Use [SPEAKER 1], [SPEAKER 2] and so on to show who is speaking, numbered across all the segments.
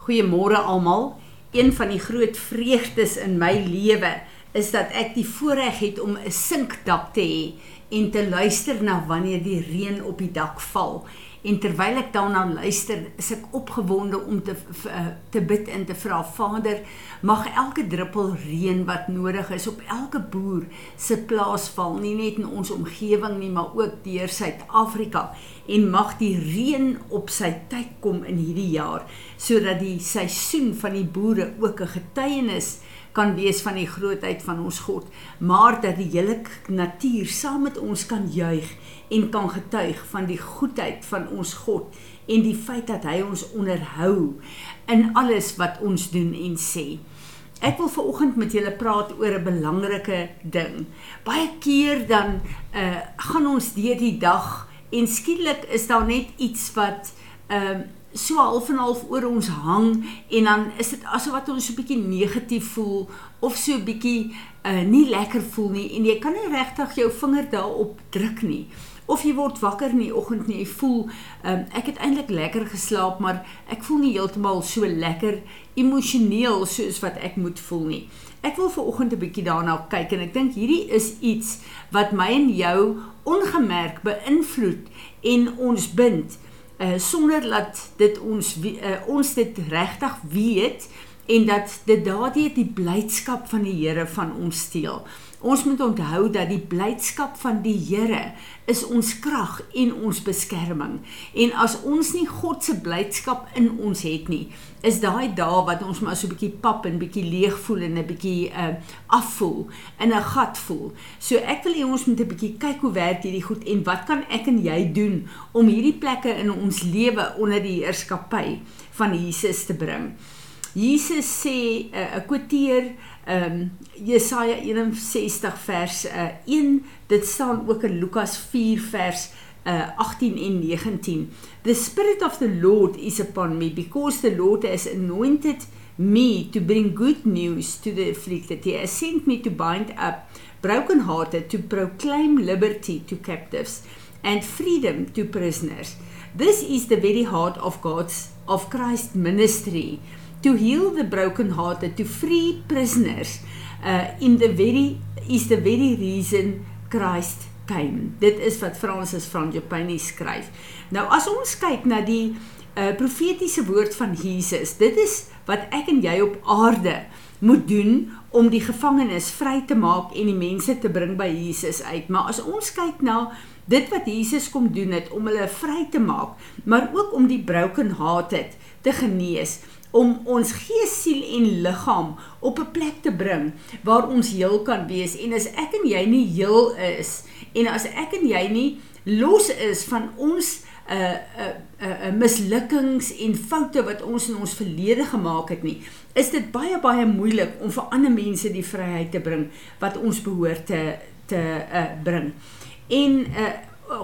[SPEAKER 1] Goeiemôre almal. Een van die groot vreugdes in my lewe is dat ek die voorreg het om 'n sinkdak te hê en te luister na wanneer die reën op die dak val. En terwyl ek daarna luister, is ek opgewonde om te eh, te bid en te vra Vader, mag elke druppel reën wat nodig is op elke boer se plaas val, nie net in ons omgewing nie, maar ook deur Suid-Afrika. En mag die reën op sy tyd kom in hierdie jaar sodat die seisoen van die boere ook 'n getuienis kan wees van die grootheid van ons God, maar dat die hele natuur saam met ons kan juig en kan getuig van die goedheid van ons God en die feit dat hy ons onderhou in alles wat ons doen en sê. Ek wil veraloggend met julle praat oor 'n belangrike ding. Baie keer dan uh gaan ons deur die dag en skielik is daar net iets wat ehm uh, so half en half oor ons hang en dan is dit asof wat ons so 'n bietjie negatief voel of so 'n bietjie uh nie lekker voel nie en jy kan nie regtig jou vinger daarop druk nie of jy word wakker in die oggend nie jy voel um, ek het eintlik lekker geslaap maar ek voel nie heeltemal so lekker emosioneel soos wat ek moet voel nie. Ek wil ver oggend 'n bietjie daarna kyk en ek dink hierdie is iets wat my en jou ongemerk beïnvloed en ons bind uh, sonder dat dit ons uh, ons dit regtig weet en dat dit daardie die blydskap van die Here van ons steel. Ons moet onthou dat die blydskap van die Here is ons krag en ons beskerming. En as ons nie God se blydskap in ons het nie, is daai dae wat ons maar so 'n bietjie pap en bietjie leeg voel en 'n bietjie uh afvoel in 'n gat voel. So ek wil hê ons moet 'n bietjie kyk hoe werk hierdie goed en wat kan ek en jy doen om hierdie plekke in ons lewe onder die heerskappy van Jesus te bring. Jesus sê 'n uh, kwoteer ehm um, Jesaja 61 vers uh, eh, 1 dit staan ook in Lukas 4 vers uh, 18 en 19 The spirit of the Lord is upon me because the Lord has anointed me to bring good news to the afflicted. He has sent me to bind up brokenhearted to proclaim liberty to captives and freedom to prisoners. This is the very heart of God's of Christ's ministry to heal the brokenhearted, to free prisoners, uh, in the very is the very reason Christ came. Dit is wat Francis van Jopini skryf. Nou as ons kyk na die uh, profetiese woord van Jesus, dit is wat ek en jy op aarde moet doen om die gevangenes vry te maak en die mense te bring by Jesus uit. Maar as ons kyk na dit wat Jesus kom doen het om hulle vry te maak, maar ook om die brokenhearted te genees, om ons gees, siel en liggaam op 'n plek te bring waar ons heel kan wees en as ek en jy nie heel is en as ek en jy nie los is van ons uh uh uh mislukkings en foute wat ons in ons verlede gemaak het nie is dit baie baie moeilik om vir ander mense die vryheid te bring wat ons behoort te te uh bring en uh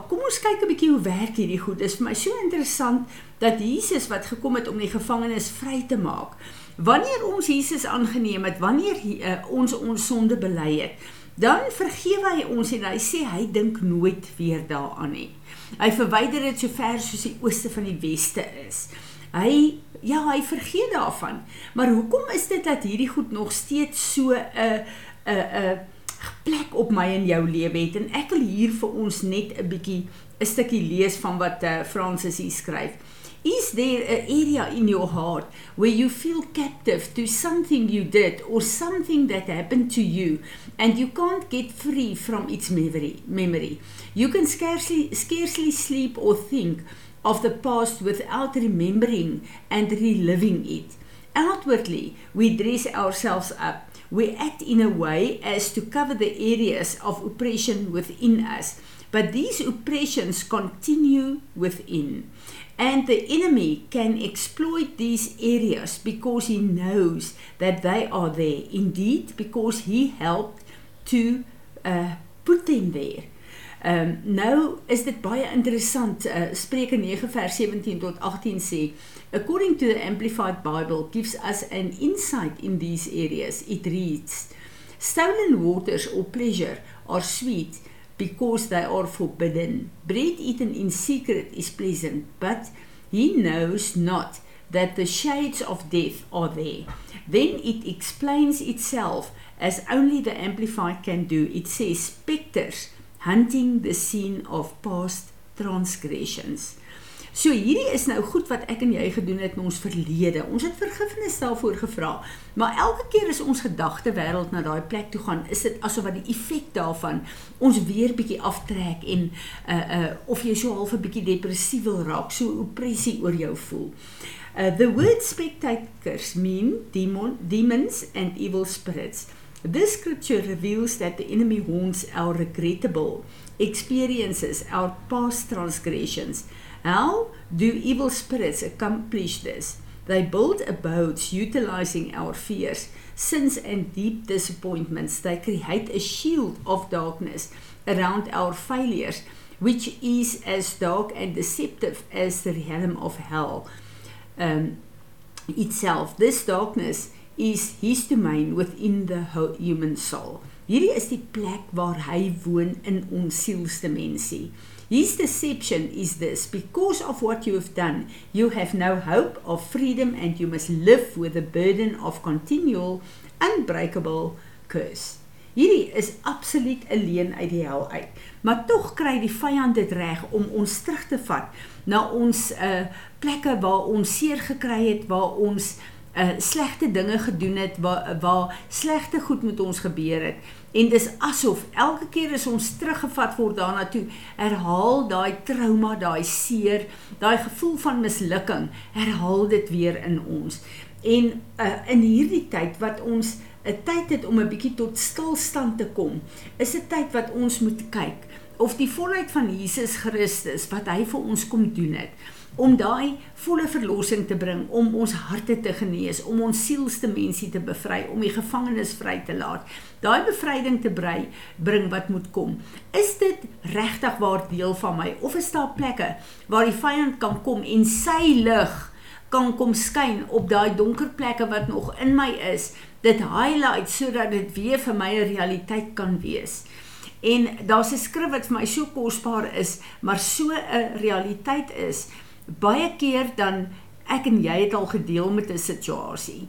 [SPEAKER 1] kom ons kyk 'n bietjie hoe werk hierdie goed. Dit is vir my so interessant dat Jesus wat gekom het om die gevangenes vry te maak. Wanneer ons Jesus aangeneem het, wanneer uh, ons ons sonde bely het, dan vergewe hy ons en hy sê hy dink nooit weer daaraan nie. Hy verwyder dit so ver soos die ooste van die weste is. Hy ja, hy vergeet daarvan. Maar hoekom is dit dat hierdie goed nog steeds so 'n 'n 'n plek op my en jou lewe het en ek wil hier vir ons net 'n bietjie 'n stukkie lees van wat uh, Francis hier skryf. Is there an area in your heart where you feel captive to something you did or something that happened to you and you can't get free from its memory? Memory. You can scarcely scarcely sleep or think of the past without remembering and reliving it. Outwardly, we dress ourselves up we act in a way as to cover the areas of oppression within us. But these oppressions continue within. And the enemy can exploit these areas because he knows that they are there. Indeed, because he helped to uh, put them there. Ehm um, nou is dit baie interessant. Uh, Spreuke 9 vers 17 tot 18 sê, according to the amplified Bible gives us an insight in these areas. It reads, stolen waters or pleasure are sweet because they are forbidden. Bread eaten in secret is pleasant, but he knows not that the shades of death are there. Then it explains itself as only the Amplified can do. It says specters hunting the scene of past transgressions. So hierdie is nou goed wat ek en jy gedoen het in ons verlede. Ons het vergifnis daarvoor gevra. Maar elke keer as ons gedagte wêreld na daai plek toe gaan, is dit asof wat die effek daarvan ons weer bietjie aftrek en uh uh of jy so half 'n bietjie depressief wil raak, so opressie oor jou voel. Uh the word spectators mean demon demons and evil spirits. This scripture reveals that the enemy haunts our regrettable experiences, our past transgressions. How do evil spirits accomplish this? They build abodes utilizing our fears, sins, and deep disappointments. They create a shield of darkness around our failures, which is as dark and deceptive as the realm of hell um, itself. This darkness is his domain within the human soul. Hierdie is die plek waar hy woon in ons sielsdimensie. His deception is this because of what you have done, you have no hope of freedom and you must live with the burden of continual, unbreakable curse. Hierdie is absoluut 'n leen uit die hel uit. Maar tog kry die vyand dit reg om ons terug te vat na ons uh plekke waar ons seer gekry het, waar ons uh slegte dinge gedoen het, waar waar slegte goed met ons gebeur het en dis asof elke keer as ons teruggevat word daarna toe herhaal daai trauma, daai seer, daai gevoel van mislukking, herhaal dit weer in ons. En uh, in hierdie tyd wat ons 'n tyd het om 'n bietjie tot stilstand te kom, is 'n tyd wat ons moet kyk of die volheid van Jesus Christus wat hy vir ons kom doen het om daai volle verlossing te bring, om ons harte te genees, om ons sielste mensie te bevry, om die gevangenes vry te laat. Daai bevryding te brei, bring wat moet kom. Is dit regtig waar deel van my of is daar plekke waar die vyand kan kom en sy lig kan kom skyn op daai donker plekke wat nog in my is, dit highlight sodat dit weer vir my 'n realiteit kan wees. En daar's 'n skrif wat vir my so kosbaar is, maar so 'n realiteit is baie keer dan ek en jy het al gedeel met 'n situasie.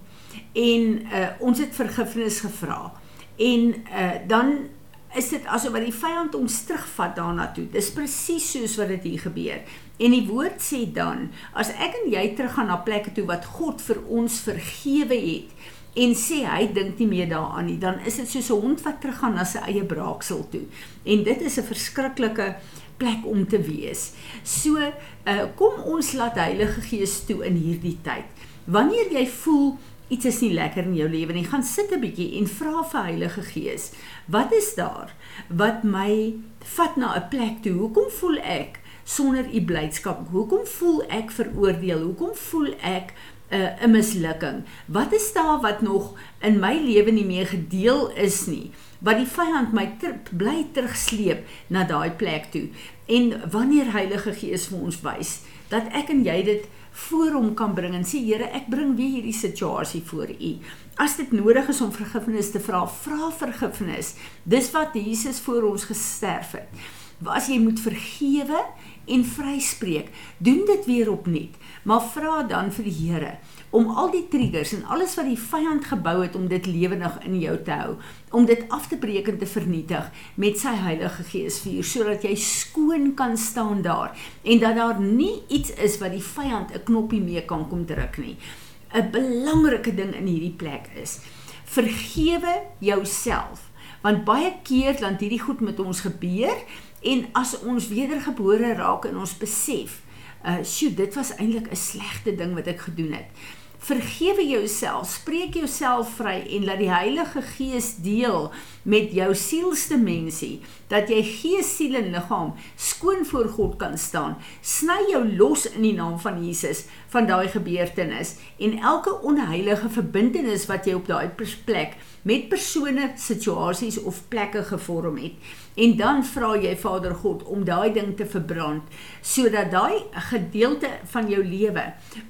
[SPEAKER 1] En uh, ons het vergifnis gevra. En uh, dan is dit asof wat die vyand ons terugvat daarna toe. Dis presies soos wat dit hier gebeur. En die woord sê dan as ek en jy teruggaan na plekke toe wat God vir ons vergewe het en sê hy dink nie meer daaraan nie dan is dit soos 'n hond wat teruggaan na sy eie braaksel toe. En dit is 'n verskriklike plek om te wees. So, uh, kom ons laat Heilige Gees toe in hierdie tyd. Wanneer jy voel iets is nie lekker in jou lewe nie, gaan sit 'n bietjie en vra vir Heilige Gees, wat is daar wat my vat na 'n plek toe? Hoekom voel ek sonder u blydskap? Hoekom voel ek veroordeel? Hoekom voel ek 'n uh, mislukking? Wat is daar wat nog in my lewe nie meer gedeel is nie? Wat die vyand my ter, bly terugsleep na daai plek toe. En wanneer Heilige Gees vir ons wys dat ek en jy dit voor hom kan bring en sê Here, ek bring weer hierdie situasie voor U. As dit nodig is om vergifnis te vra, vra vergifnis. Dis wat Jesus vir ons gesterf het. As jy moet vergewe en vryspreek, doen dit weer opnuut, maar vra dan vir die Here om al die triggers en alles wat die vyand gebou het om dit lewendig in jou te hou, om dit af te breek en te vernietig met sy Heilige Gees vuur sodat jy skoon kan staan daar en dat daar nie iets is wat die vyand 'n knoppie mee kan kom druk nie. 'n Belangrike ding in hierdie plek is vergewe jouself want baie keer dan hierdie goed met ons gebeur en as ons wedergebore raak en ons besef uh sjoe dit was eintlik 'n slegte ding wat ek gedoen het. Vergewe jouself, spreek jouself vry en laat die Heilige Gees deel met jou sielste mensie dat jy gees, siel en liggaam skoon voor God kan staan. Sny jou los in die naam van Jesus van daai gebeurtenis en elke onheilige verbintenis wat jy op daai plek met persone, situasies of plekke gevorm het. En dan vra jy Vader God om daai ding te verbrand sodat daai gedeelte van jou lewe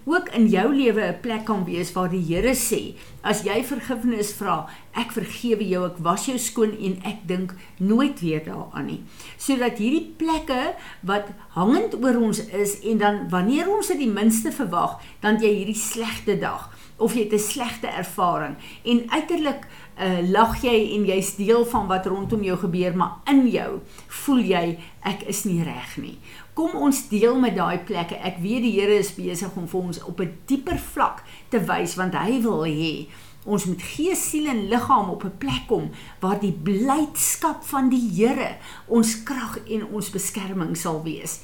[SPEAKER 1] ook in jou lewe 'n plek kan wees waar die Here sê, as jy vergifnis vra, ek vergewe jou, ek was jou skoon en ek dink nooit weer daaraan nie. Sodat hierdie plekke wat hangend oor ons is en dan wanneer ons dit die minste verwag, dan jy hierdie slegte dag of jy het 'n slegte ervaring en uiterlik uh, lag jy en jy's deel van wat rondom jou gebeur, maar in jou voel jy ek is nie reg nie. Kom ons deel met daai plekke. Ek weet die Here is besig om vir ons op 'n dieper vlak te wys want hy wil hê ons moet gees, siel en liggaam op 'n plek kom waar die blydskap van die Here ons krag en ons beskerming sal wees.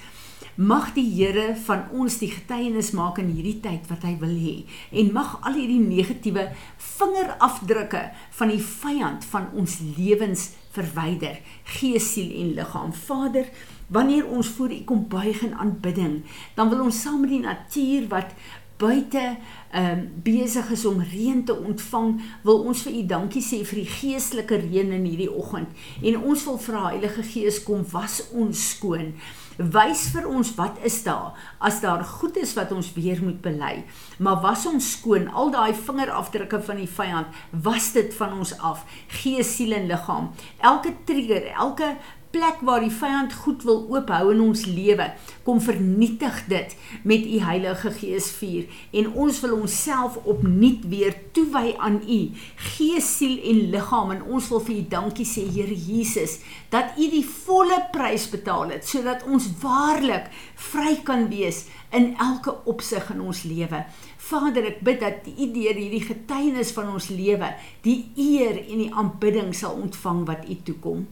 [SPEAKER 1] Mag die Here van ons die getuienis maak in hierdie tyd wat hy wil hê en mag al hierdie negatiewe vingerafdrukke van die vyand van ons lewens verwyder, gees, siel en liggaam. Vader, wanneer ons voor U kom buig in aanbidding, dan wil ons saam met die natuur wat buite ehm um, besig is om reën te ontvang, wil ons vir U dankie sê vir die geestelike reën in hierdie oggend. En ons wil vra Heilige Gees kom was ons skoon. Wys vir ons wat is daar as daar goed is wat ons weer moet bely. Maar was ons skoon al daai vingerafdrukke van die vyand, was dit van ons af, gees, siel en liggaam. Elke trigger, elke plek waar die vyand goed wil oophou in ons lewe, kom vernietig dit met u Heilige Gees vuur en ons wil onsself opnuut weer toewy aan u, gees, siel en liggaam en ons wil vir u dankie sê Here Jesus dat u die volle prys betaal het sodat ons waarlik vry kan wees in elke opsig in ons lewe. Vader, ek bid dat u deur hierdie getuienis van ons lewe die eer en die aanbidding sal ontvang wat u toekom.